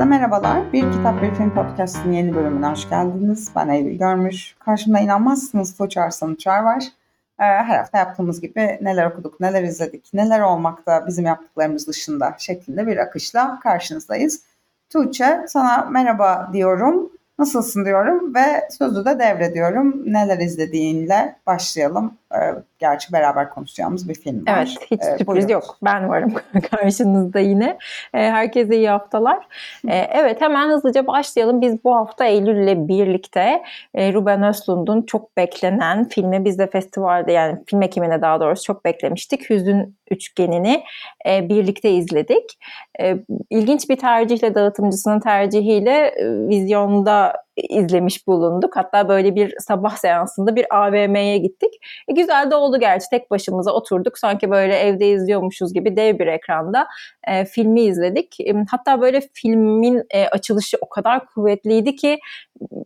Herkese merhabalar. Bir Kitap Bir Film Podcast'ın yeni bölümüne hoş geldiniz. Ben Eylül Görmüş. Karşımda inanmazsınız Tuğçe Arslan Uçar var. Ee, her hafta yaptığımız gibi neler okuduk, neler izledik, neler olmakta bizim yaptıklarımız dışında şeklinde bir akışla karşınızdayız. Tuğçe sana merhaba diyorum. Nasılsın diyorum ve sözü de devrediyorum. Neler izlediğinle başlayalım. Gerçi beraber konuşacağımız bir film var. Evet, hiç Ee, sürpriz buyurun. yok. Ben varım karşınızda yine. Ee, herkese iyi haftalar. Ee, evet, hemen hızlıca başlayalım. Biz bu hafta Eylül ile birlikte e, Ruben Östlund'un çok beklenen filmi biz de festivalde yani film ekimine daha doğrusu çok beklemiştik. Hüzün Üçgeni'ni e, birlikte izledik. E, ilginç bir tercihle dağıtımcısının tercihiyle e, vizyonda izlemiş bulunduk. Hatta böyle bir sabah seansında bir AVM'ye gittik. E, güzel de oldu gerçi. Tek başımıza oturduk. Sanki böyle evde izliyormuşuz gibi dev bir ekranda e, filmi izledik. E, hatta böyle filmin e, açılışı o kadar kuvvetliydi ki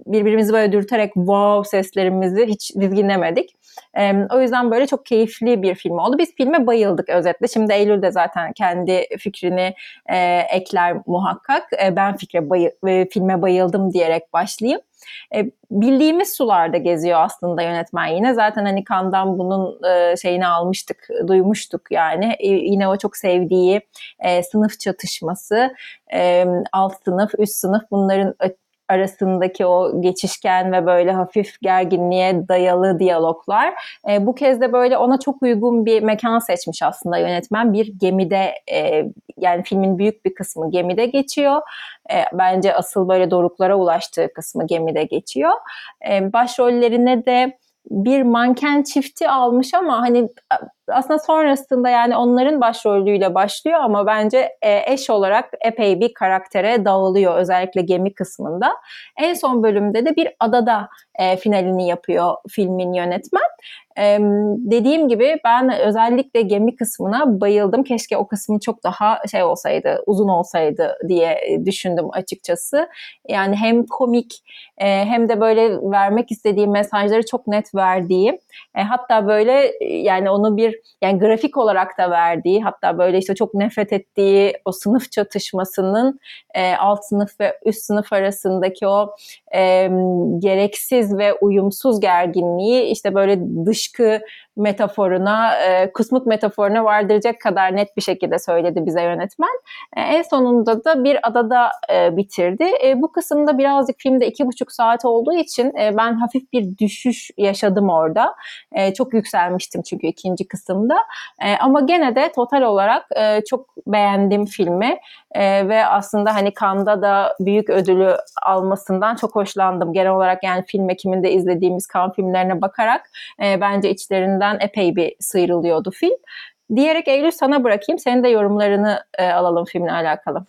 birbirimizi böyle dürterek wow seslerimizi hiç dizginlemedik. E, o yüzden böyle çok keyifli bir film oldu. Biz filme bayıldık özetle. Şimdi Eylül de zaten kendi fikrini e, ekler muhakkak. E, ben fikre bayı, e, filme bayıldım diyerek başlayayım. E, bildiğimiz sularda geziyor aslında yönetmen yine. Zaten hani Kandan bunun e, şeyini almıştık, duymuştuk yani. E, yine o çok sevdiği e, sınıf çatışması, e, alt sınıf, üst sınıf bunların arasındaki o geçişken ve böyle hafif gerginliğe dayalı diyaloglar. E, bu kez de böyle ona çok uygun bir mekan seçmiş aslında yönetmen. Bir gemide e, yani filmin büyük bir kısmı gemide geçiyor. E, bence asıl böyle doruklara ulaştığı kısmı gemide geçiyor. E, başrollerine de bir manken çifti almış ama hani aslında sonrasında yani onların başrolüyle başlıyor ama bence eş olarak epey bir karaktere dağılıyor özellikle gemi kısmında. En son bölümde de bir adada e, finalini yapıyor filmin yönetmen. E, dediğim gibi ben özellikle gemi kısmına bayıldım. Keşke o kısmı çok daha şey olsaydı, uzun olsaydı diye düşündüm açıkçası. Yani hem komik e, hem de böyle vermek istediği mesajları çok net verdiği. E, hatta böyle yani onu bir yani grafik olarak da verdiği hatta böyle işte çok nefret ettiği o sınıf çatışmasının e, alt sınıf ve üst sınıf arasındaki o e, gereksiz ve uyumsuz gerginliği işte böyle dışkı metaforuna, e, kusmuk metaforuna vardıracak kadar net bir şekilde söyledi bize yönetmen. E, en sonunda da bir adada e, bitirdi. E, bu kısımda birazcık filmde iki buçuk saat olduğu için e, ben hafif bir düşüş yaşadım orada. E, çok yükselmiştim çünkü ikinci kısımda. E, ama gene de total olarak e, çok beğendim filmi e, ve aslında hani Cannes'da da büyük ödülü almasından çok hoşlandım. Genel olarak yani film ekiminde izlediğimiz Cannes filmlerine bakarak e, bence içlerinden epey bir sıyrılıyordu film. Diyerek Eylül sana bırakayım. Senin de yorumlarını e, alalım filmle alakalı.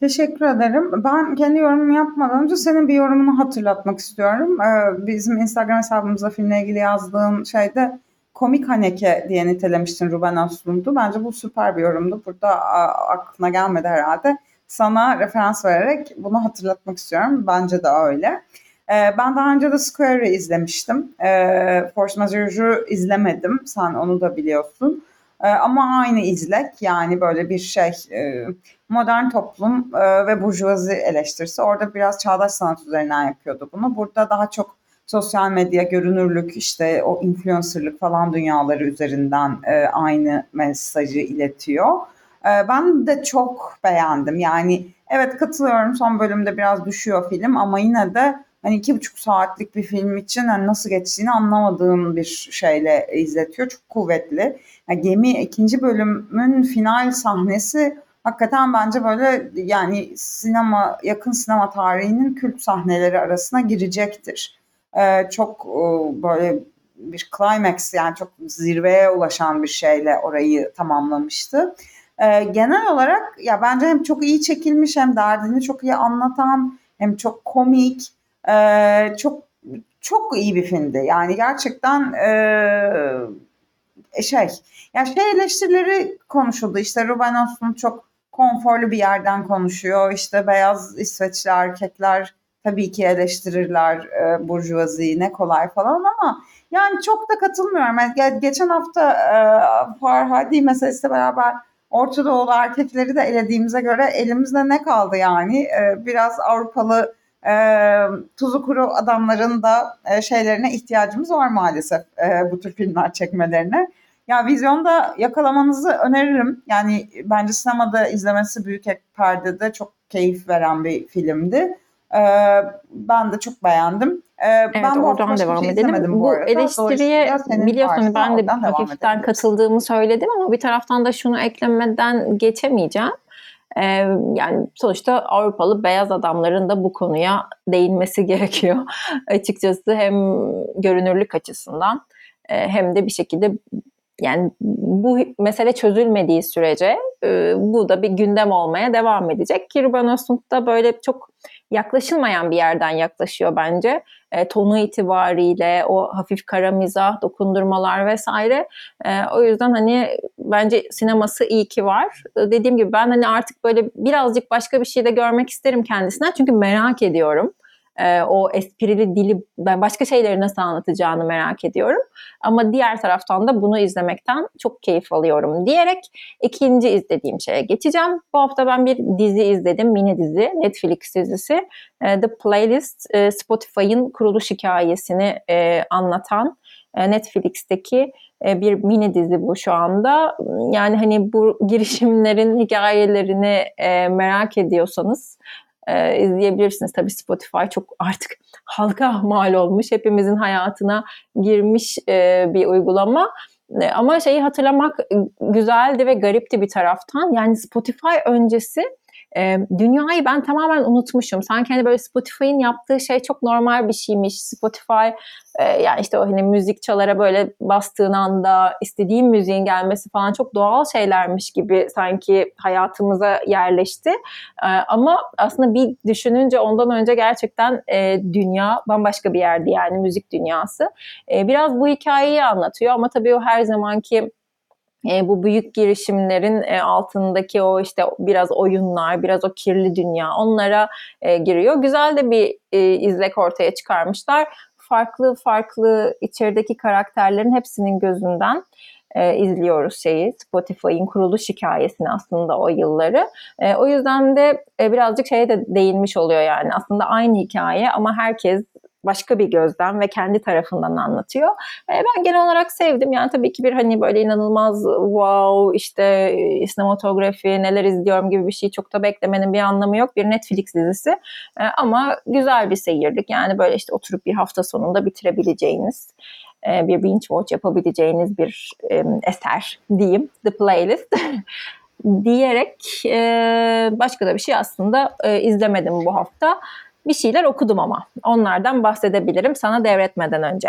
Teşekkür ederim. Ben kendi yorumumu yapmadan önce senin bir yorumunu hatırlatmak istiyorum. Ee, bizim Instagram hesabımızda filmle ilgili yazdığın şeyde komik haneke diye nitelemiştin Ruben Östlund'u. Bence bu süper bir yorumdu. Burada a, aklına gelmedi herhalde. Sana referans vererek bunu hatırlatmak istiyorum. Bence de öyle. Ee, ben daha önce de Square'ı izlemiştim. Ee, Force Majeure'u izlemedim. Sen onu da biliyorsun. Ee, ama aynı izlek yani böyle bir şey e, modern toplum e, ve burjuvazi eleştirisi. Orada biraz çağdaş sanat üzerinden yapıyordu bunu. Burada daha çok sosyal medya, görünürlük, işte o influencerlık falan dünyaları üzerinden e, aynı mesajı iletiyor. E, ben de çok beğendim. Yani evet katılıyorum son bölümde biraz düşüyor film ama yine de hani iki buçuk saatlik bir film için hani nasıl geçtiğini anlamadığım bir şeyle izletiyor. Çok kuvvetli. Yani gemi ikinci bölümün final sahnesi hakikaten bence böyle yani sinema yakın sinema tarihinin kült sahneleri arasına girecektir. Ee, çok e, böyle bir climax yani çok zirveye ulaşan bir şeyle orayı tamamlamıştı. Ee, genel olarak ya bence hem çok iyi çekilmiş hem derdini çok iyi anlatan hem çok komik ee, çok çok iyi bir filmdi. Yani gerçekten e, şey yani şey eleştirileri konuşuldu. İşte Ruben Östlund çok konforlu bir yerden konuşuyor. İşte beyaz İsveçli erkekler tabii ki eleştirirler e, burjuvaziyi ne kolay falan ama yani çok da katılmıyorum. Yani geçen hafta e, Farhadi meselesiyle beraber Orta Doğulu erkekleri de elediğimize göre elimizde ne kaldı yani? Ee, biraz Avrupalı e, tuzu kuru adamların da e, şeylerine ihtiyacımız var maalesef e, bu tür filmler çekmelerine. Ya vizyonda yakalamanızı öneririm. Yani bence sinemada izlemesi büyük perdede çok keyif veren bir filmdi. Ee, ben de çok beğendim. Ee, evet, ben oradan devam şey edelim. Bu, bu eleştiriye biliyorsun ben de hafiften katıldığımı söyledim ama bir taraftan da şunu eklemeden geçemeyeceğim. Ee, yani sonuçta Avrupalı beyaz adamların da bu konuya değinmesi gerekiyor açıkçası hem görünürlük açısından e, hem de bir şekilde yani bu mesele çözülmediği sürece e, bu da bir gündem olmaya devam edecek. Ki Ruben Östlund da böyle çok yaklaşılmayan bir yerden yaklaşıyor bence. E, tonu itibariyle o hafif kara mizah, dokundurmalar vesaire. E, o yüzden hani bence sineması iyi ki var. E, dediğim gibi ben hani artık böyle birazcık başka bir şey de görmek isterim kendisinden. Çünkü merak ediyorum e, o esprili dili ben başka şeyleri nasıl anlatacağını merak ediyorum. Ama diğer taraftan da bunu izlemekten çok keyif alıyorum diyerek ikinci izlediğim şeye geçeceğim. Bu hafta ben bir dizi izledim, mini dizi, Netflix dizisi. E, The Playlist, e, Spotify'ın kuruluş hikayesini e, anlatan e, Netflix'teki e, bir mini dizi bu şu anda. Yani hani bu girişimlerin hikayelerini e, merak ediyorsanız e, izleyebilirsiniz. Tabii Spotify çok artık halka mal olmuş, hepimizin hayatına girmiş e, bir uygulama. E, ama şeyi hatırlamak güzeldi ve garipti bir taraftan. Yani Spotify öncesi e, dünyayı ben tamamen unutmuşum. Sanki hani böyle Spotify'ın yaptığı şey çok normal bir şeymiş. Spotify e, yani işte o hani müzik çalara böyle bastığın anda istediğin müziğin gelmesi falan çok doğal şeylermiş gibi sanki hayatımıza yerleşti. E, ama aslında bir düşününce ondan önce gerçekten e, dünya bambaşka bir yerdi yani müzik dünyası. E, biraz bu hikayeyi anlatıyor ama tabii o her zamanki e, bu büyük girişimlerin e, altındaki o işte biraz oyunlar, biraz o kirli dünya onlara e, giriyor. Güzel de bir e, izlek ortaya çıkarmışlar. Farklı farklı içerideki karakterlerin hepsinin gözünden e, izliyoruz şeyi Spotify'ın kuruluş hikayesini aslında o yılları. E, o yüzden de e, birazcık şeye de değinmiş oluyor yani aslında aynı hikaye ama herkes başka bir gözden ve kendi tarafından anlatıyor. E, ben genel olarak sevdim. Yani tabii ki bir hani böyle inanılmaz wow işte e, sinematografi neler izliyorum gibi bir şey çok da beklemenin bir anlamı yok. Bir Netflix dizisi e, ama güzel bir seyirlik. Yani böyle işte oturup bir hafta sonunda bitirebileceğiniz e, bir binge watch yapabileceğiniz bir e, eser diyeyim. The Playlist. diyerek e, başka da bir şey aslında e, izlemedim bu hafta bir şeyler okudum ama. Onlardan bahsedebilirim sana devretmeden önce.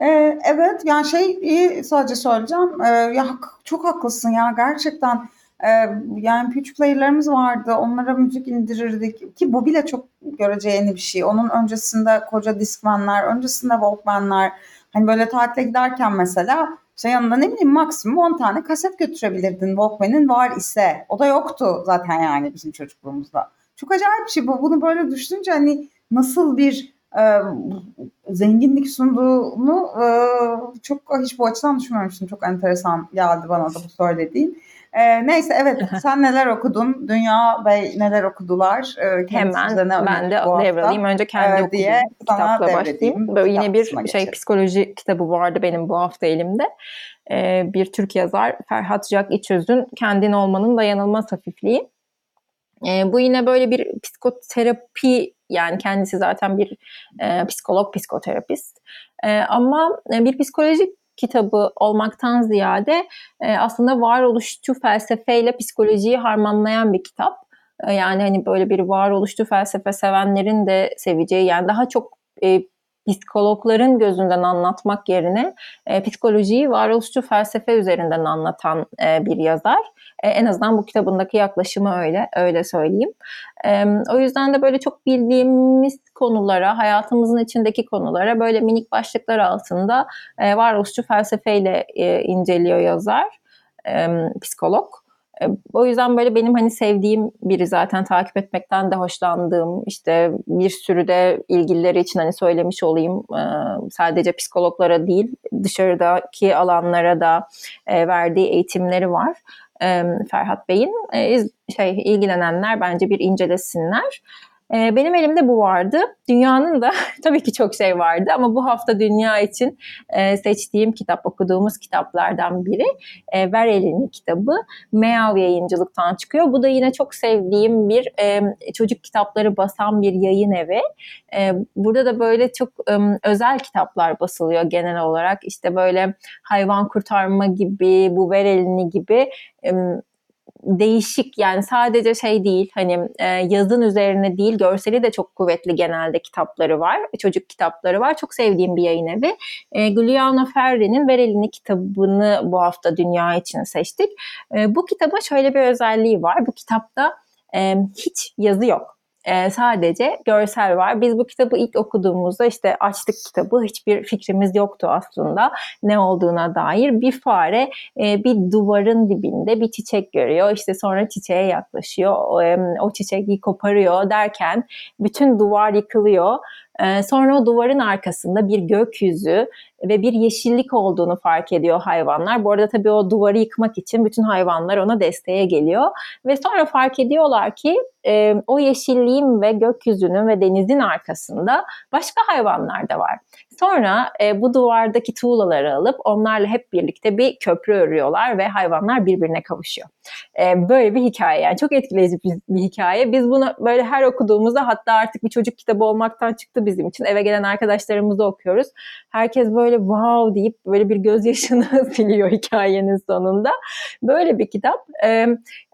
Ee, evet yani şey sadece söyleyeceğim. Ee, ya çok haklısın ya gerçekten. Ee, yani pitch player'larımız vardı. Onlara müzik indirirdik ki bu bile çok görece yeni bir şey. Onun öncesinde koca Discman'lar, öncesinde Walkman'lar. Hani böyle tatile giderken mesela şey yanında ne bileyim maksimum 10 tane kaset götürebilirdin Walkman'in var ise. O da yoktu zaten yani bizim çocukluğumuzda. Çok acayip bir şey bu. Bunu böyle düşününce hani nasıl bir e, zenginlik sunduğunu e, çok hiç bu açıdan düşünmemiştim. Çok enteresan geldi bana da bu söylediğin. E, neyse evet sen neler okudun? Dünya Bey neler okudular? E, Hemen ne ben de devralayım. Önce kendi e, diye kitapla başlayayım. Böyle yine bir şey geçelim. psikoloji kitabı vardı benim bu hafta elimde. E, bir Türk yazar Ferhat Jack İçöz'ün Kendin Olmanın Dayanılmaz Hafifliği. E, bu yine böyle bir psikoterapi yani kendisi zaten bir e, psikolog, psikoterapist. E, ama e, bir psikolojik kitabı olmaktan ziyade e, aslında varoluşçu felsefeyle psikolojiyi harmanlayan bir kitap. E, yani hani böyle bir varoluşçu felsefe sevenlerin de seveceği yani daha çok e, psikologların gözünden anlatmak yerine e, psikolojiyi varoluşçu felsefe üzerinden anlatan e, bir yazar. E, en azından bu kitabındaki yaklaşımı öyle, öyle söyleyeyim. E, o yüzden de böyle çok bildiğimiz konulara, hayatımızın içindeki konulara böyle minik başlıklar altında e, varoluşçu felsefeyle e, inceliyor yazar, e, psikolog. E, o yüzden böyle benim hani sevdiğim biri zaten takip etmekten de hoşlandığım işte bir sürü de ilgilileri için hani söylemiş olayım e, sadece psikologlara değil dışarıdaki alanlara da e, verdiği eğitimleri var. Ferhat Bey'in. Şey ilgilenenler bence bir incelesinler. Ee, benim elimde bu vardı. Dünyanın da tabii ki çok şey vardı ama bu hafta dünya için e, seçtiğim kitap, okuduğumuz kitaplardan biri e, Ver Elini kitabı. Meav yayıncılıktan çıkıyor. Bu da yine çok sevdiğim bir e, çocuk kitapları basan bir yayın evi. Burada da böyle çok özel kitaplar basılıyor genel olarak. İşte böyle hayvan kurtarma gibi, bu Ver Elini gibi değişik yani sadece şey değil hani e, yazın üzerine değil görseli de çok kuvvetli genelde kitapları var. Çocuk kitapları var. Çok sevdiğim bir yayın evi. E, Giuliano Ferri'nin Ver kitabını bu hafta dünya için seçtik. E, bu kitabın şöyle bir özelliği var. Bu kitapta e, hiç yazı yok e, sadece görsel var. Biz bu kitabı ilk okuduğumuzda işte açtık kitabı hiçbir fikrimiz yoktu aslında ne olduğuna dair. Bir fare e, bir duvarın dibinde bir çiçek görüyor. İşte sonra çiçeğe yaklaşıyor. O, e, o çiçeği koparıyor derken bütün duvar yıkılıyor. E, sonra o duvarın arkasında bir gökyüzü ve bir yeşillik olduğunu fark ediyor hayvanlar. Bu arada tabii o duvarı yıkmak için bütün hayvanlar ona desteğe geliyor. Ve sonra fark ediyorlar ki e, o yeşilliğin ve gökyüzünün ve denizin arkasında başka hayvanlar da var. Sonra e, bu duvardaki tuğlaları alıp onlarla hep birlikte bir köprü örüyorlar ve hayvanlar birbirine kavuşuyor. E, böyle bir hikaye yani çok etkileyici bir, bir hikaye. Biz bunu böyle her okuduğumuzda hatta artık bir çocuk kitabı olmaktan çıktı bizim için. Eve gelen arkadaşlarımızla okuyoruz. Herkes böyle wow deyip böyle bir gözyaşını siliyor hikayenin sonunda. Böyle bir kitap. E,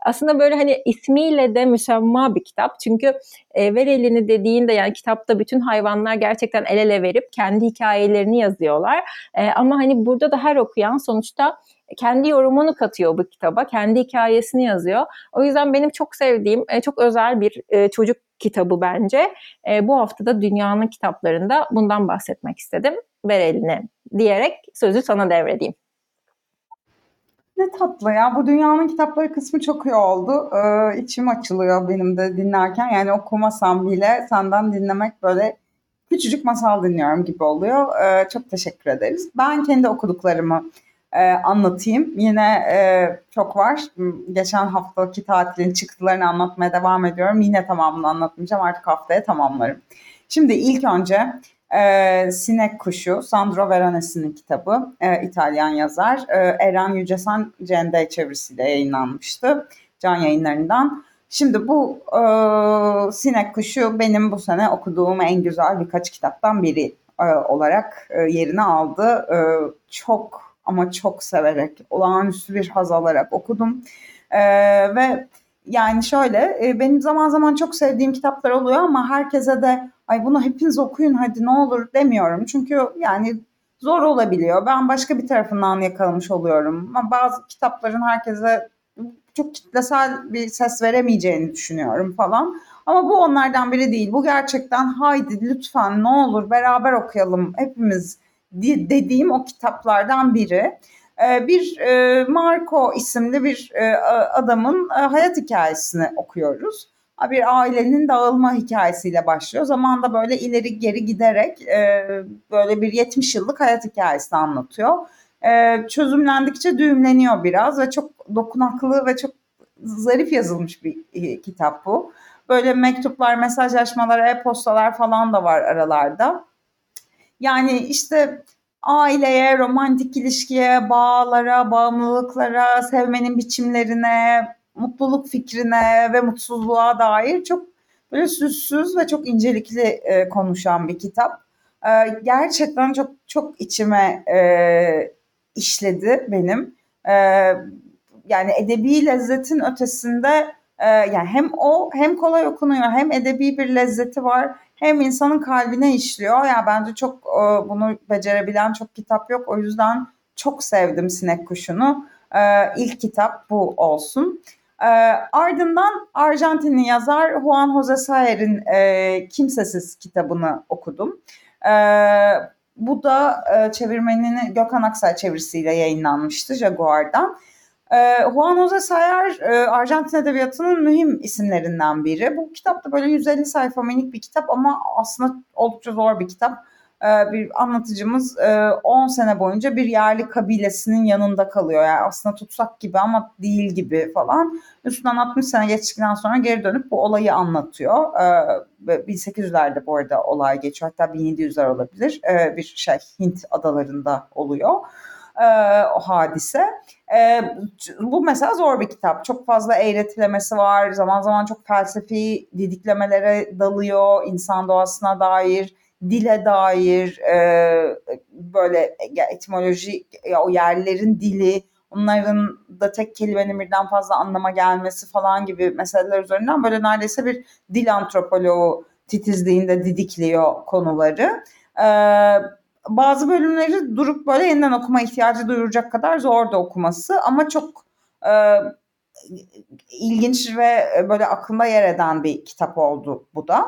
aslında böyle hani ismiyle de müsemma bir kitap. Çünkü e, ver elini dediğinde yani kitapta bütün hayvanlar gerçekten el ele verip kendi hikayelerini yazıyorlar. E, ama hani burada da her okuyan sonuçta kendi yorumunu katıyor bu kitaba, kendi hikayesini yazıyor. O yüzden benim çok sevdiğim, çok özel bir çocuk kitabı bence. Bu hafta da dünyanın kitaplarında bundan bahsetmek istedim. Ver eline diyerek sözü sana devredeyim. Ne tatlı ya. Bu dünyanın kitapları kısmı çok iyi oldu. Ee, içim açılıyor benim de dinlerken. Yani okumasam bile senden dinlemek böyle küçücük masal dinliyorum gibi oluyor. Ee, çok teşekkür ederiz. Ben kendi okuduklarımı e, anlatayım. Yine e, çok var. Geçen haftaki tatilin çıktılarını anlatmaya devam ediyorum. Yine tamamını anlatmayacağım. Artık haftaya tamamlarım. Şimdi ilk önce e, Sinek Kuşu, Sandro Veronese'nin kitabı, e, İtalyan yazar. E, Eren Yücesen Cende çevirisiyle yayınlanmıştı can yayınlarından. Şimdi bu e, Sinek Kuşu benim bu sene okuduğum en güzel birkaç kitaptan biri e, olarak e, yerini aldı. E, çok ama çok severek, olağanüstü bir haz alarak okudum. E, ve yani şöyle e, benim zaman zaman çok sevdiğim kitaplar oluyor ama herkese de ay bunu hepiniz okuyun hadi ne olur demiyorum. Çünkü yani zor olabiliyor. Ben başka bir tarafından yakalamış oluyorum. Bazı kitapların herkese çok kitlesel bir ses veremeyeceğini düşünüyorum falan. Ama bu onlardan biri değil. Bu gerçekten haydi lütfen ne olur beraber okuyalım hepimiz dediğim o kitaplardan biri. Ee, bir e, Marco isimli bir e, adamın e, hayat hikayesini okuyoruz. Bir ailenin dağılma hikayesiyle başlıyor. Zamanda böyle ileri geri giderek böyle bir 70 yıllık hayat hikayesini anlatıyor. Çözümlendikçe düğümleniyor biraz ve çok dokunaklı ve çok zarif yazılmış bir kitap bu. Böyle mektuplar, mesajlaşmalar, e-postalar falan da var aralarda. Yani işte aileye, romantik ilişkiye, bağlara, bağımlılıklara, sevmenin biçimlerine, mutluluk fikrine ve mutsuzluğa dair çok böyle süssüz ve çok incelikli e, konuşan bir kitap. E, gerçekten çok çok içime e, işledi benim. E, yani edebi lezzetin ötesinde e, yani hem o hem kolay okunuyor hem edebi bir lezzeti var hem insanın kalbine işliyor. Ya yani bence çok e, bunu becerebilen çok kitap yok. O yüzden çok sevdim Sinek Kuşu'nu. E, ilk kitap bu olsun. E, ardından Arjantinli yazar Juan Jose Sayer'in e, Kimsesiz kitabını okudum. E, bu da e, çevirmenini Gökhan Aksay çevirisiyle yayınlanmıştı Jaguar'dan. Ee, Juan Jose Sayar e, Arjantin Edebiyatı'nın mühim isimlerinden biri. Bu kitap da böyle 150 sayfa minik bir kitap ama aslında oldukça zor bir kitap. e, bir anlatıcımız e, 10 sene boyunca bir yerli kabilesinin yanında kalıyor. Yani aslında tutsak gibi ama değil gibi falan. Üstünden 60 sene geçtikten sonra geri dönüp bu olayı anlatıyor. E, 1800'lerde bu arada olay geçiyor. Hatta 1700'ler olabilir. E, bir şey Hint adalarında oluyor e, o hadise. E, bu mesela zor bir kitap. Çok fazla eğretilemesi var. Zaman zaman çok felsefi didiklemelere dalıyor. insan doğasına dair, dile dair, e, böyle etimoloji, o yerlerin dili, onların da tek kelimenin birden fazla anlama gelmesi falan gibi meseleler üzerinden böyle neredeyse bir dil antropoloğu titizliğinde didikliyor konuları. Ee, bazı bölümleri durup böyle yeniden okuma ihtiyacı duyuracak kadar zor da okuması ama çok e, ilginç ve böyle aklımda yer eden bir kitap oldu bu da.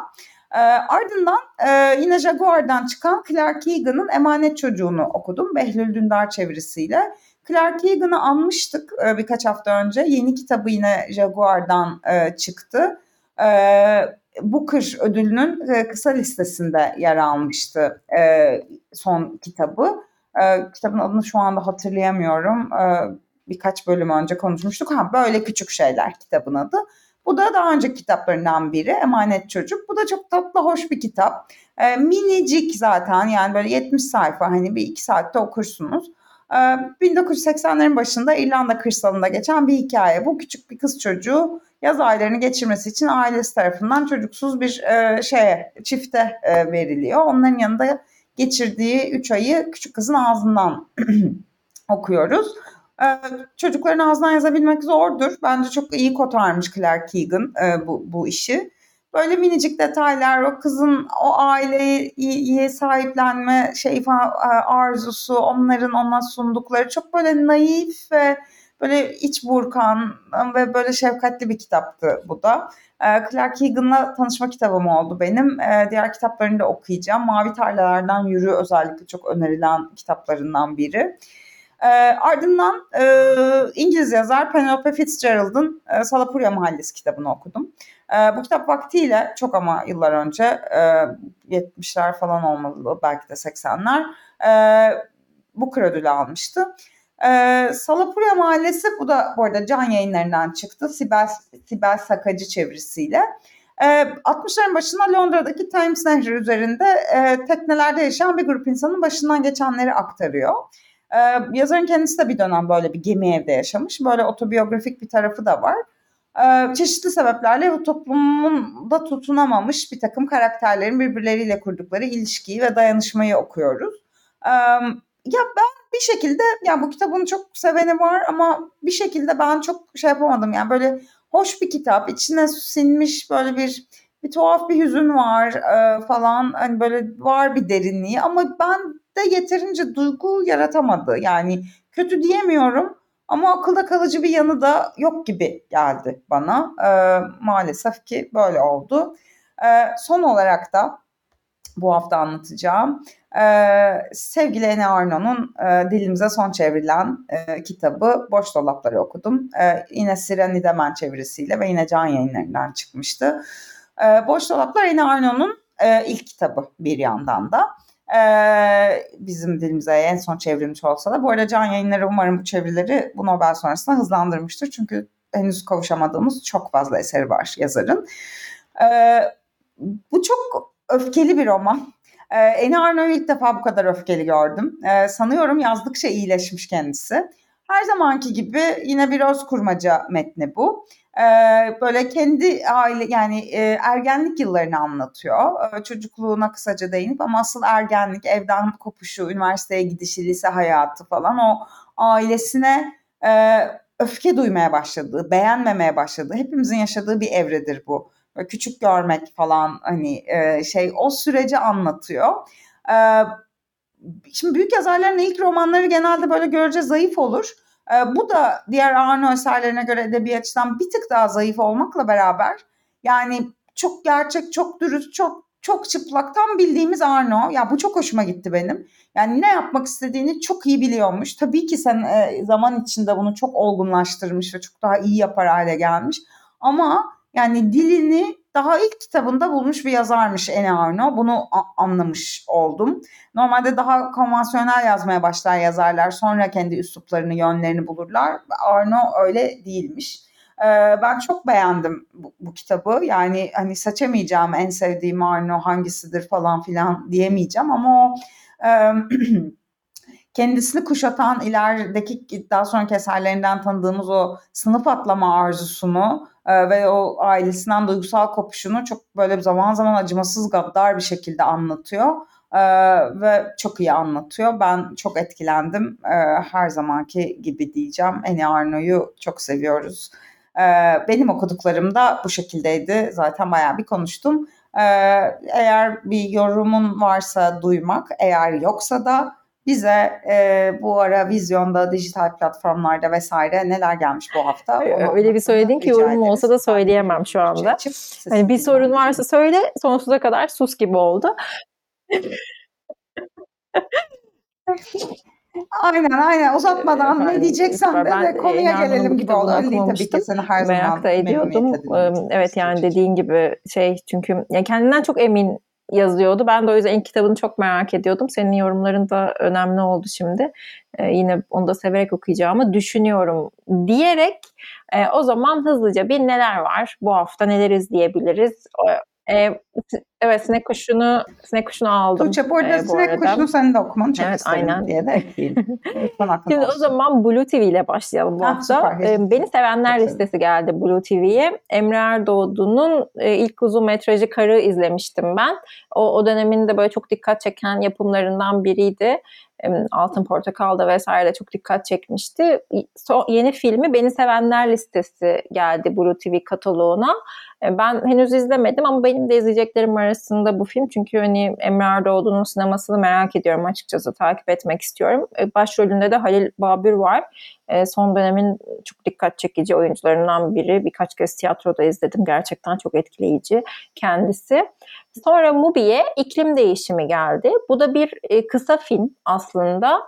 E, ardından e, yine Jaguar'dan çıkan Clark Egan'ın Emanet Çocuğunu okudum. Behlül Dündar çevirisiyle. Clark Egan'ı anmıştık e, birkaç hafta önce. Yeni kitabı yine Jaguar'dan e, çıktı. E, Booker ödülünün e, kısa listesinde yer almıştı e, son kitabı. E, kitabın adını şu anda hatırlayamıyorum. birkaç bölüm önce konuşmuştuk. Ha böyle küçük şeyler kitabın adı. Bu da daha önceki kitaplarından biri Emanet Çocuk. Bu da çok tatlı, hoş bir kitap. Minicik zaten yani böyle 70 sayfa hani bir iki saatte okursunuz. 1980'lerin başında İrlanda kırsalında geçen bir hikaye. Bu küçük bir kız çocuğu yaz aylarını geçirmesi için ailesi tarafından çocuksuz bir e, şeye çifte e, veriliyor. Onların yanında geçirdiği 3 ayı küçük kızın ağzından okuyoruz. Ee, çocukların ağzından yazabilmek zordur. Bence çok iyi kotarmış Claire Keegan e, bu, bu işi. Böyle minicik detaylar, o kızın o aileye sahiplenme şey arzusu, onların ona sundukları çok böyle naif ve böyle iç burkan ve böyle şefkatli bir kitaptı bu da. Ee, Clark Egan'la tanışma kitabım oldu benim. Ee, diğer kitaplarını da okuyacağım. Mavi Tarlalardan Yürü özellikle çok önerilen kitaplarından biri. E, ardından e, İngiliz yazar Penelope Fitzgerald'ın e, Salapurya Mahallesi kitabını okudum. E, bu kitap vaktiyle çok ama yıllar önce e, 70'ler falan olmalı belki de 80'ler e, Booker ödülü almıştı. E, Salapurya Mahallesi bu da bu arada can yayınlarından çıktı. Sibel, Sibel Sakacı çevirisiyle. E, 60'ların başında Londra'daki Thames Nehri üzerinde e, teknelerde yaşayan bir grup insanın başından geçenleri aktarıyor. Ee, yazarın kendisi de bir dönem böyle bir gemi evde yaşamış. Böyle otobiyografik bir tarafı da var. Ee, çeşitli sebeplerle bu toplumda tutunamamış bir takım karakterlerin birbirleriyle kurdukları ilişkiyi ve dayanışmayı okuyoruz. Ee, ya ben bir şekilde yani bu kitabın çok seveni var ama bir şekilde ben çok şey yapamadım yani böyle hoş bir kitap içine sinmiş böyle bir bir tuhaf bir hüzün var e, falan hani böyle var bir derinliği ama ben de yeterince duygu yaratamadı. Yani kötü diyemiyorum ama akılda kalıcı bir yanı da yok gibi geldi bana. E, maalesef ki böyle oldu. E, son olarak da bu hafta anlatacağım. Ee, sevgili Ene Arno'nun e, dilimize son çevrilen e, kitabı Boş Dolapları okudum. E, yine Siren İdemen çevirisiyle ve yine Can Yayınları'ndan çıkmıştı. E, Boş Dolaplar Ene Arno'nun e, ilk kitabı bir yandan da. Ee, bizim dilimize en son çevrilmiş olsa da. Bu arada Can Yayınları umarım bu çevirileri bu Nobel sonrasında hızlandırmıştır. Çünkü henüz kavuşamadığımız çok fazla eseri var yazarın. Ee, bu çok öfkeli bir roman. Ee, Eni Arno'yu ilk defa bu kadar öfkeli gördüm. Ee, sanıyorum yazdıkça iyileşmiş kendisi. Her zamanki gibi yine bir öz kurmaca metni bu böyle kendi aile yani ergenlik yıllarını anlatıyor. Çocukluğuna kısaca değinip ama asıl ergenlik, evden kopuşu, üniversiteye gidişi, lise hayatı falan o ailesine öfke duymaya başladığı, beğenmemeye başladığı, hepimizin yaşadığı bir evredir bu. Böyle küçük görmek falan hani şey o süreci anlatıyor. Şimdi büyük yazarların ilk romanları genelde böyle görece zayıf olur. E, bu da diğer Arno eserlerine göre edebiyatçıdan bir tık daha zayıf olmakla beraber yani çok gerçek, çok dürüst, çok çok çıplaktan bildiğimiz Arno. Ya bu çok hoşuma gitti benim. Yani ne yapmak istediğini çok iyi biliyormuş. Tabii ki sen e, zaman içinde bunu çok olgunlaştırmış ve çok daha iyi yapar hale gelmiş. Ama yani dilini daha ilk kitabında bulmuş bir yazarmış Ene Arno. Bunu anlamış oldum. Normalde daha konvansiyonel yazmaya başlar yazarlar. Sonra kendi üsluplarını, yönlerini bulurlar. Arno öyle değilmiş. Ee, ben çok beğendim bu, bu kitabı. Yani hani seçemeyeceğim en sevdiğim Arno hangisidir falan filan diyemeyeceğim ama o e, kendisini kuşatan ilerideki daha sonraki eserlerinden tanıdığımız o sınıf atlama arzusunu e, ve o ailesinden duygusal kopuşunu çok böyle zaman zaman acımasız gaddar bir şekilde anlatıyor. E, ve çok iyi anlatıyor. Ben çok etkilendim. E, her zamanki gibi diyeceğim. Eni Arno'yu çok seviyoruz. Benim okuduklarım da bu şekildeydi. Zaten bayağı bir konuştum. Eğer bir yorumun varsa duymak, eğer yoksa da bize e, bu ara vizyonda, dijital platformlarda vesaire neler gelmiş bu hafta? Onu Öyle bir söyledin ki yorum olsa da söyleyemem şu anda. Açıp, hani bir sorun varsa söyle, sonsuza kadar sus gibi oldu. Aynen aynen uzatmadan ne diyeceksen de, de konuya gelelim gibi oldu. Öyle tabii ki seni her merak zaman da ediyordum. Evet yani dediğin gibi şey çünkü ya kendinden çok emin yazıyordu. Ben de o yüzden ilk kitabını çok merak ediyordum. Senin yorumların da önemli oldu şimdi. Ee, yine onu da severek okuyacağımı düşünüyorum diyerek e, o zaman hızlıca bir neler var bu hafta neler izleyebiliriz e, evet sinek kuşunu sinek kuşunu aldım. Tuğçe bu arada e, bu sinek arada. kuşunu senin de okumanı çok evet, isterim aynen. diye de ekleyeyim. Şimdi o zaman Blue TV ile başlayalım bu ha, hafta. Süper, Beni sevenler çok listesi geldi Blue TV'ye. Emre Erdoğdu'nun e, ilk uzun metrajı Karı izlemiştim ben. O, o döneminde böyle çok dikkat çeken yapımlarından biriydi. Altın Portakal'da vesaire de çok dikkat çekmişti. So, yeni filmi Beni Sevenler listesi geldi Blue TV kataloğuna. E, ben henüz izlemedim ama benim de izleyeceklerim arasında bu film. Çünkü hani Emre Erdoğdu'nun sinemasını merak ediyorum açıkçası. Takip etmek istiyorum. E, başrolünde de Halil Babür var. E, son dönemin çok dikkat çekici oyuncularından biri. Birkaç kez tiyatroda izledim. Gerçekten çok etkileyici kendisi. Sonra Mubi'ye iklim değişimi geldi. Bu da bir kısa film aslında.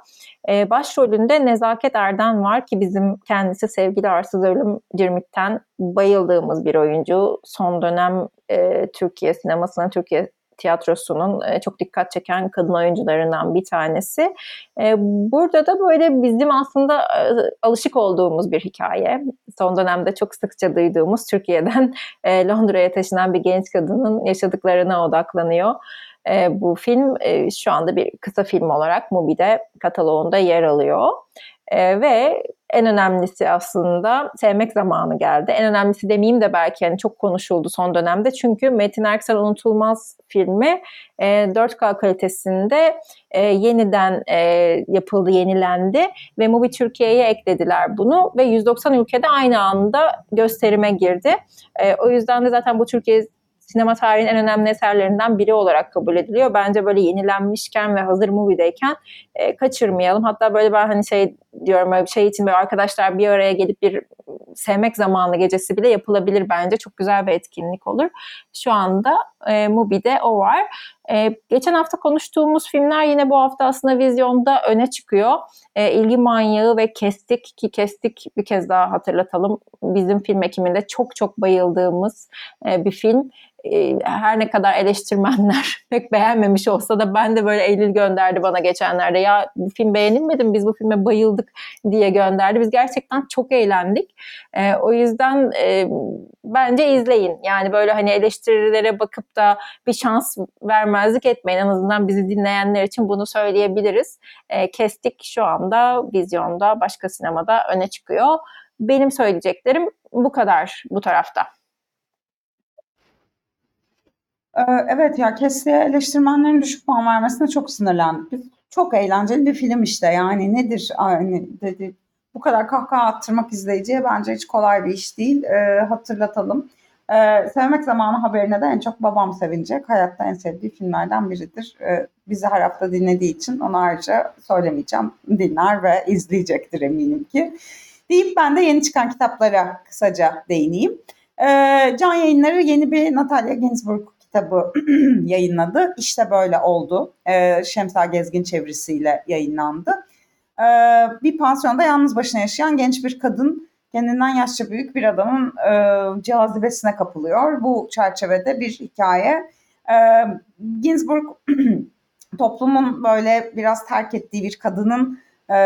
Başrolünde Nezaket Erden var ki bizim kendisi sevgili Arsız Ölüm Cirmit'ten bayıldığımız bir oyuncu. Son dönem e, Türkiye sinemasının, Türkiye tiyatrosunun e, çok dikkat çeken kadın oyuncularından bir tanesi. E, burada da böyle bizim aslında e, alışık olduğumuz bir hikaye. Son dönemde çok sıkça duyduğumuz Türkiye'den Londra'ya taşınan bir genç kadının yaşadıklarına odaklanıyor. Bu film şu anda bir kısa film olarak Mubi'de kataloğunda yer alıyor. Ve en önemlisi aslında sevmek zamanı geldi. En önemlisi demeyeyim de belki yani çok konuşuldu son dönemde. Çünkü Metin Erksel Unutulmaz filmi e, 4K kalitesinde e, yeniden e, yapıldı, yenilendi ve Mubi Türkiye'ye eklediler bunu ve 190 ülkede aynı anda gösterime girdi. E, o yüzden de zaten bu Türkiye sinema tarihinin en önemli eserlerinden biri olarak kabul ediliyor. Bence böyle yenilenmişken ve hazır movie'deyken e, kaçırmayalım. Hatta böyle ben hani şey diyorum böyle şey için böyle arkadaşlar bir araya gelip bir sevmek zamanı gecesi bile yapılabilir bence. Çok güzel bir etkinlik olur. Şu anda e, Mubi'de o var. E, geçen hafta konuştuğumuz filmler yine bu hafta aslında vizyonda öne çıkıyor. E, İlgi Manyağı ve Kestik ki Kestik bir kez daha hatırlatalım. Bizim film ekiminde çok çok bayıldığımız e, bir film. E, her ne kadar eleştirmenler pek beğenmemiş olsa da ben de böyle Eylül gönderdi bana geçenlerde. Ya bu film beğenilmedi mi? Biz bu filme bayıldık diye gönderdi. Biz gerçekten çok eğlendik. E, o yüzden e, bence izleyin. Yani böyle hani eleştirilere bakıp da bir şans vermezlik etmeyin. En azından bizi dinleyenler için bunu söyleyebiliriz. E, kestik şu anda vizyonda, başka sinemada öne çıkıyor. Benim söyleyeceklerim bu kadar bu tarafta. Ee, evet ya Kesli'ye eleştirmenlerin düşük puan vermesine çok sinirlendik. Biz çok eğlenceli bir film işte yani nedir yani dedi bu kadar kahkaha attırmak izleyiciye bence hiç kolay bir iş değil. Ee, hatırlatalım. Ee, Sevmek Zamanı haberine de en çok babam sevinecek. Hayatta en sevdiği filmlerden biridir. Ee, bizi her hafta dinlediği için onu ayrıca söylemeyeceğim. Dinler ve izleyecektir eminim ki. Deyip ben de yeni çıkan kitaplara kısaca değineyim. Ee, Can Yayınları yeni bir Natalya Ginsburg kitabı yayınladı. İşte böyle oldu. Ee, Şemsa Gezgin çevirisiyle yayınlandı. Ee, bir pansiyonda yalnız başına yaşayan genç bir kadın kendinden yaşça büyük bir adamın e, cazibesine kapılıyor. Bu çerçevede bir hikaye. E, Ginsburg toplumun böyle biraz terk ettiği bir kadının e,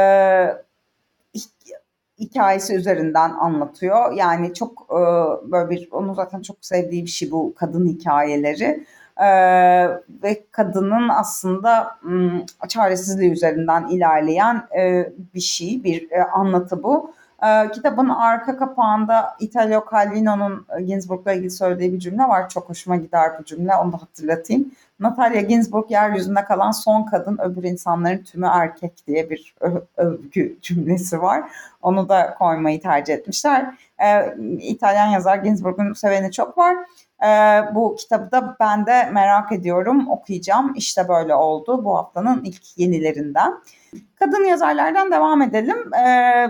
hikayesi üzerinden anlatıyor. Yani çok e, böyle bir onu zaten çok sevdiği bir şey bu kadın hikayeleri. E, ve kadının aslında m, çaresizliği üzerinden ilerleyen e, bir şey, bir e, anlatı bu. E, kitabın arka kapağında Italo Calvino'nun Ginsburg'la ilgili söylediği bir cümle var. Çok hoşuma gider bu cümle. Onu da hatırlatayım. Natalia Ginsburg yeryüzünde kalan son kadın, öbür insanların tümü erkek diye bir övgü cümlesi var. Onu da koymayı tercih etmişler. Ee, İtalyan yazar Ginsburg'un seveni çok var. Ee, bu kitabı da ben de merak ediyorum, okuyacağım. İşte böyle oldu bu haftanın ilk yenilerinden. Kadın yazarlardan devam edelim. Ee,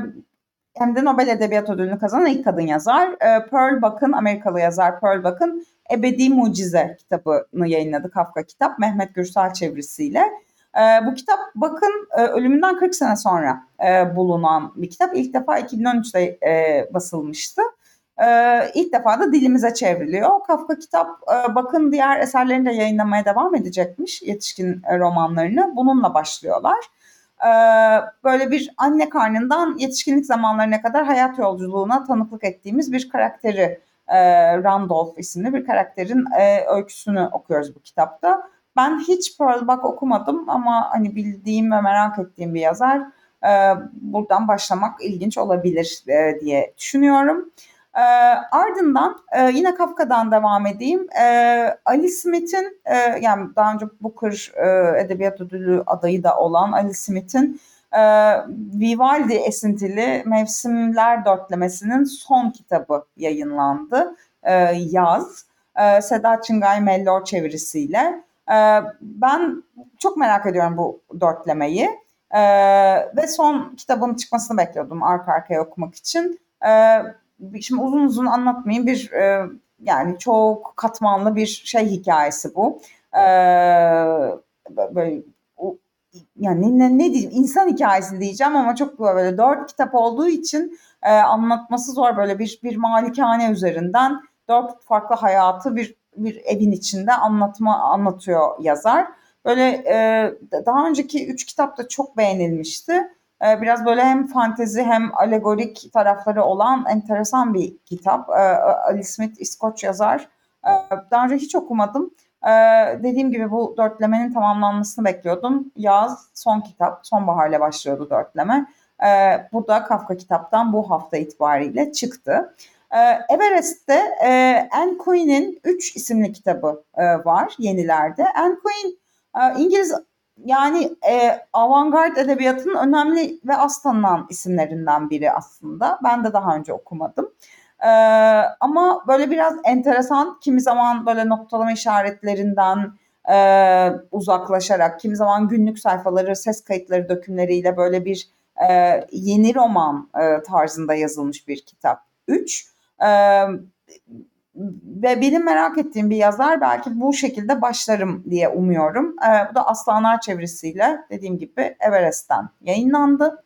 hem de Nobel Edebiyat Ödülünü kazanan ilk kadın yazar. Ee, Pearl Buck'ın, Amerikalı yazar Pearl Buck'ın Ebedi Mucize kitabını yayınladı Kafka kitap Mehmet Gürsel çevirisiyle. E, bu kitap bakın e, ölümünden 40 sene sonra e, bulunan bir kitap. İlk defa 2013'te e, basılmıştı. E, ilk defa da dilimize çevriliyor. Kafka kitap e, bakın diğer eserlerini de yayınlamaya devam edecekmiş yetişkin romanlarını. Bununla başlıyorlar. E, böyle bir anne karnından yetişkinlik zamanlarına kadar hayat yolculuğuna tanıklık ettiğimiz bir karakteri e, Randolph isimli bir karakterin e, öyküsünü okuyoruz bu kitapta. Ben hiç Pearl Buck okumadım ama hani bildiğim ve merak ettiğim bir yazar. E, buradan başlamak ilginç olabilir e, diye düşünüyorum. E, ardından e, yine Kafka'dan devam edeyim. E, Ali Smith'in e, yani daha önce Booker e, Edebiyat Ödülü adayı da olan Ali Smith'in e, Vivaldi esintili Mevsimler Dörtlemesi'nin son kitabı yayınlandı. E, Yaz. E, Seda Çıngay Mellor çevirisiyle. E, ben çok merak ediyorum bu dörtlemeyi. E, ve son kitabın çıkmasını bekliyordum arka arkaya okumak için. E, şimdi uzun uzun anlatmayayım. Bir e, yani çok katmanlı bir şey hikayesi bu. E, böyle yani ne, ne diyeyim insan hikayesi diyeceğim ama çok böyle dört kitap olduğu için e, anlatması zor böyle bir bir malikane üzerinden dört farklı hayatı bir bir evin içinde anlatma anlatıyor yazar. Böyle e, daha önceki üç kitap da çok beğenilmişti. E, biraz böyle hem fantezi hem alegorik tarafları olan enteresan bir kitap. E, Ali Smith İskoç yazar. E, daha önce hiç okumadım. Ee, dediğim gibi bu dörtlemenin tamamlanmasını bekliyordum. Yaz son kitap, sonbaharla başlıyordu dörtleme. Ee, bu da Kafka kitaptan bu hafta itibariyle çıktı. Ee, Everest'te e, Anne Quine'in 3 isimli kitabı e, var yenilerde. Anne Quine e, İngiliz yani e, avantgard edebiyatının önemli ve az tanınan isimlerinden biri aslında. Ben de daha önce okumadım. Ee, ama böyle biraz enteresan, kimi zaman böyle noktalama işaretlerinden e, uzaklaşarak, kimi zaman günlük sayfaları, ses kayıtları, dökümleriyle böyle bir e, yeni roman e, tarzında yazılmış bir kitap. Üç. E, ve benim merak ettiğim bir yazar belki bu şekilde başlarım diye umuyorum. E, bu da Aslanlar çevirisiyle dediğim gibi Everest'ten yayınlandı.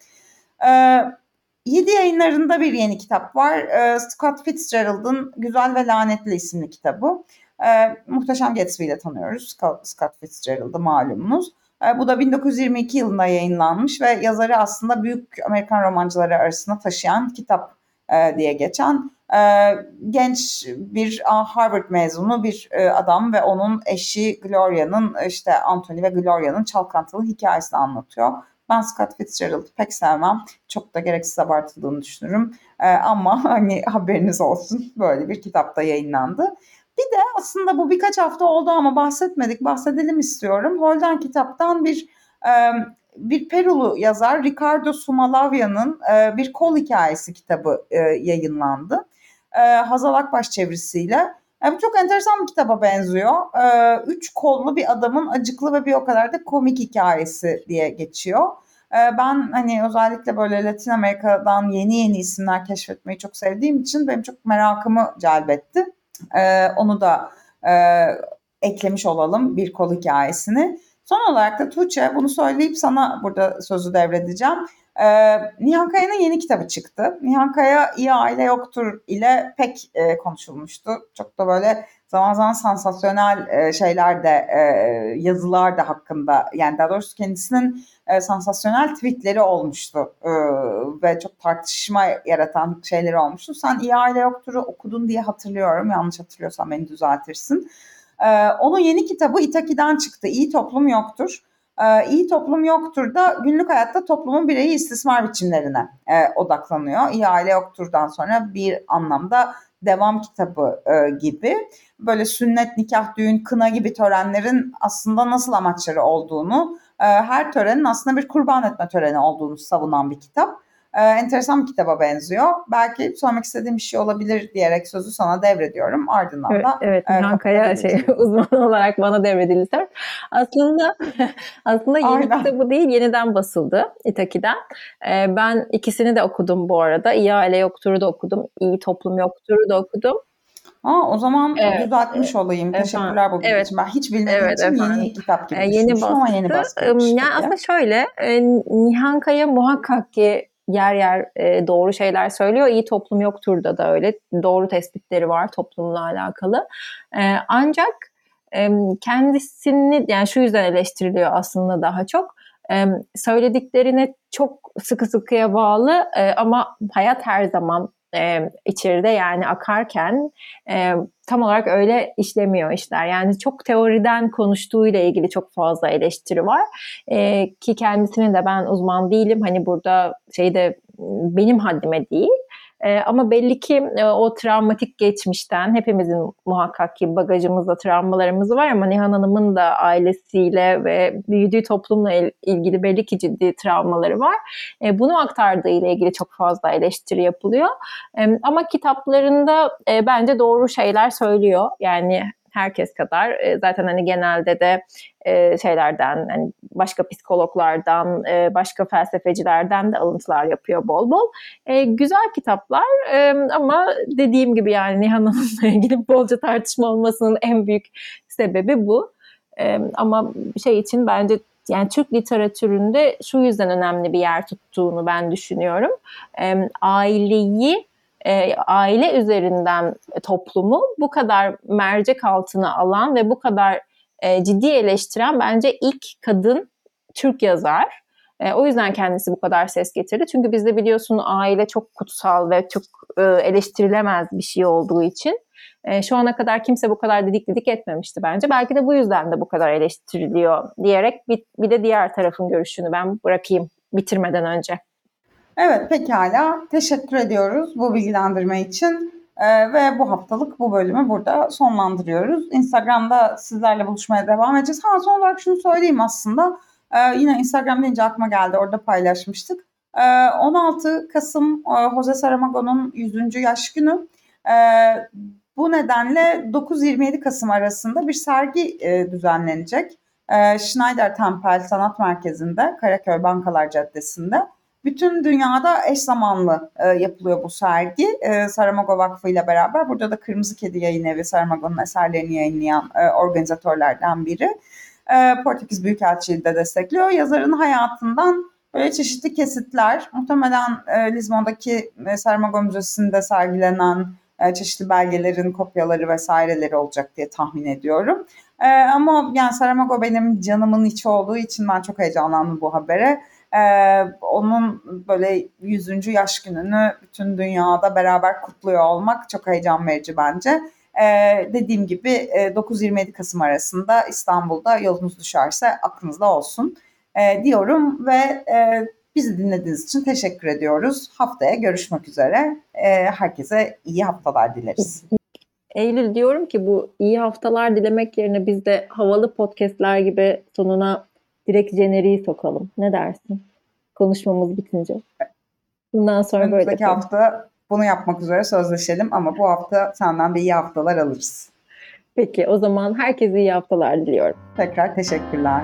E, 7 yayınlarında bir yeni kitap var. E, Scott Fitzgerald'ın Güzel ve Lanetli isimli kitabı. E, Muhteşem Gatsby ile tanıyoruz Scott, Fitzgerald'ı malumunuz. E, bu da 1922 yılında yayınlanmış ve yazarı aslında büyük Amerikan romancıları arasında taşıyan kitap e, diye geçen genç bir Harvard mezunu bir e, adam ve onun eşi Gloria'nın işte Anthony ve Gloria'nın çalkantılı hikayesini anlatıyor. Ben Scott Fitzgerald'ı pek sevmem. Çok da gereksiz abartıldığını düşünürüm. Ee, ama hani haberiniz olsun böyle bir kitapta yayınlandı. Bir de aslında bu birkaç hafta oldu ama bahsetmedik. Bahsedelim istiyorum. Holden kitaptan bir e, bir Perulu yazar Ricardo Sumalavya'nın e, bir kol hikayesi kitabı yayınlandı. E, Hazal Akbaş çevirisiyle. Yani çok enteresan bir kitaba benziyor. Ee, üç kollu bir adamın acıklı ve bir o kadar da komik hikayesi diye geçiyor. Ee, ben hani özellikle böyle Latin Amerika'dan yeni yeni isimler keşfetmeyi çok sevdiğim için benim çok merakımı celbetti. Ee, onu da e, eklemiş olalım bir kol hikayesini. Son olarak da Tuğçe bunu söyleyip sana burada sözü devredeceğim. Ee, Nihan Kaya'nın yeni kitabı çıktı. Nihan Kaya İyi Aile Yoktur ile pek e, konuşulmuştu. Çok da böyle zaman zaman sansasyonel e, şeyler de e, yazılar da hakkında yani daha doğrusu kendisinin e, sansasyonel tweetleri olmuştu e, ve çok tartışma yaratan şeyleri olmuştu. Sen İyi Aile Yoktur'u okudun diye hatırlıyorum. Yanlış hatırlıyorsam beni düzeltirsin. E, onun yeni kitabı İtaki'den çıktı. İyi Toplum Yoktur. E, iyi Toplum Yoktur da günlük hayatta toplumun bireyi istismar biçimlerine e, odaklanıyor. İyi Aile Yoktur'dan sonra bir anlamda devam kitabı e, gibi böyle sünnet, nikah, düğün, kına gibi törenlerin aslında nasıl amaçları olduğunu, e, her törenin aslında bir kurban etme töreni olduğunu savunan bir kitap. E, enteresan bir kitaba benziyor. Belki söylemek istediğim bir şey olabilir diyerek sözü sana devrediyorum. Ardından Evet, da evet e, Nihan Kaya şey, uzman olarak bana devredildi. Aslında aslında yeni Aynen. kitabı değil yeniden basıldı İtaki'den. Ee, ben ikisini de okudum bu arada. İyi Aile Yoktur'u da okudum. İyi Toplum Yoktur'u da okudum. Aa, o zaman Evet, düzeltmiş olayım. efendim, Teşekkürler bu bilgi evet. için. Ben hiç bilmediğim Evet, için efendim. yeni kitap gibi Ee, yeni ama yeni bastı. Yani aslında şöyle e, Nihan Kaya muhakkak ki yer yer e, doğru şeyler söylüyor. İyi toplum yoktur da da öyle. Doğru tespitleri var toplumla alakalı. E, ancak e, kendisini yani şu yüzden eleştiriliyor aslında daha çok. E, söylediklerine çok sıkı sıkıya bağlı e, ama hayat her zaman e, içeride yani akarken e, tam olarak öyle işlemiyor işler. Yani çok teoriden konuştuğuyla ilgili çok fazla eleştiri var. E, ki kendisinin de ben uzman değilim. Hani burada şeyde benim haddime değil. E, ama belli ki e, o travmatik geçmişten hepimizin muhakkak ki bagajımızda travmalarımız var ama Nihan Hanım'ın da ailesiyle ve büyüdüğü toplumla il- ilgili belli ki ciddi travmaları var. E, bunu aktardığı ile ilgili çok fazla eleştiri yapılıyor. Ama kitaplarında e, bence doğru şeyler söylüyor. Yani herkes kadar E, zaten hani genelde de e, şeylerden hani başka psikologlardan e, başka felsefecilerden de alıntılar yapıyor bol bol. Güzel kitaplar ama dediğim gibi yani Nihan Hanım'la ilgili bolca tartışma olmasının en büyük sebebi bu. Ama şey için bence yani Türk literatüründe şu yüzden önemli bir yer tuttuğunu ben düşünüyorum. Aileyi e, aile üzerinden toplumu bu kadar mercek altına alan ve bu kadar e, ciddi eleştiren bence ilk kadın Türk yazar. E, o yüzden kendisi bu kadar ses getirdi. Çünkü bizde biliyorsun aile çok kutsal ve çok e, eleştirilemez bir şey olduğu için e, şu ana kadar kimse bu kadar didik didik etmemişti bence. Belki de bu yüzden de bu kadar eleştiriliyor diyerek bir, bir de diğer tarafın görüşünü ben bırakayım bitirmeden önce. Evet pekala. Teşekkür ediyoruz bu bilgilendirme için. Ee, ve bu haftalık bu bölümü burada sonlandırıyoruz. Instagram'da sizlerle buluşmaya devam edeceğiz. Ha son olarak şunu söyleyeyim aslında. Ee, yine Instagram deyince aklıma geldi. Orada paylaşmıştık. Ee, 16 Kasım e, Jose Saramago'nun 100. yaş günü. Ee, bu nedenle 9-27 Kasım arasında bir sergi e, düzenlenecek. Ee, Schneider Tempel Sanat Merkezi'nde Karaköy Bankalar Caddesi'nde. Bütün dünyada eş zamanlı e, yapılıyor bu sergi. E, Saramago Vakfı ile beraber. Burada da Kırmızı Kedi Yayın Evi Saramago'nun eserlerini yayınlayan e, organizatörlerden biri. E, Portekiz Büyükelçiliği de destekliyor. Yazarın hayatından böyle çeşitli kesitler, muhtemelen e, Lizbon'daki e, Saramago Müzesi'nde sergilenen e, çeşitli belgelerin kopyaları vesaireleri olacak diye tahmin ediyorum. E, ama yani Saramago benim canımın içi olduğu için ben çok heyecanlandım bu habere. Ee, onun böyle 100. yaş gününü bütün dünyada beraber kutluyor olmak çok heyecan verici bence. Ee, dediğim gibi e, 9-27 Kasım arasında İstanbul'da yolunuz düşerse aklınızda olsun e, diyorum ve e, bizi dinlediğiniz için teşekkür ediyoruz. Haftaya görüşmek üzere. E, herkese iyi haftalar dileriz. Eylül diyorum ki bu iyi haftalar dilemek yerine biz de havalı podcastler gibi sonuna direkt jeneriği sokalım. Ne dersin? Konuşmamız bitince. Bundan sonra böyle Önümüzdeki yapalım. hafta bunu yapmak üzere sözleşelim ama bu hafta senden de iyi haftalar alırız. Peki o zaman herkese iyi haftalar diliyorum. Tekrar teşekkürler.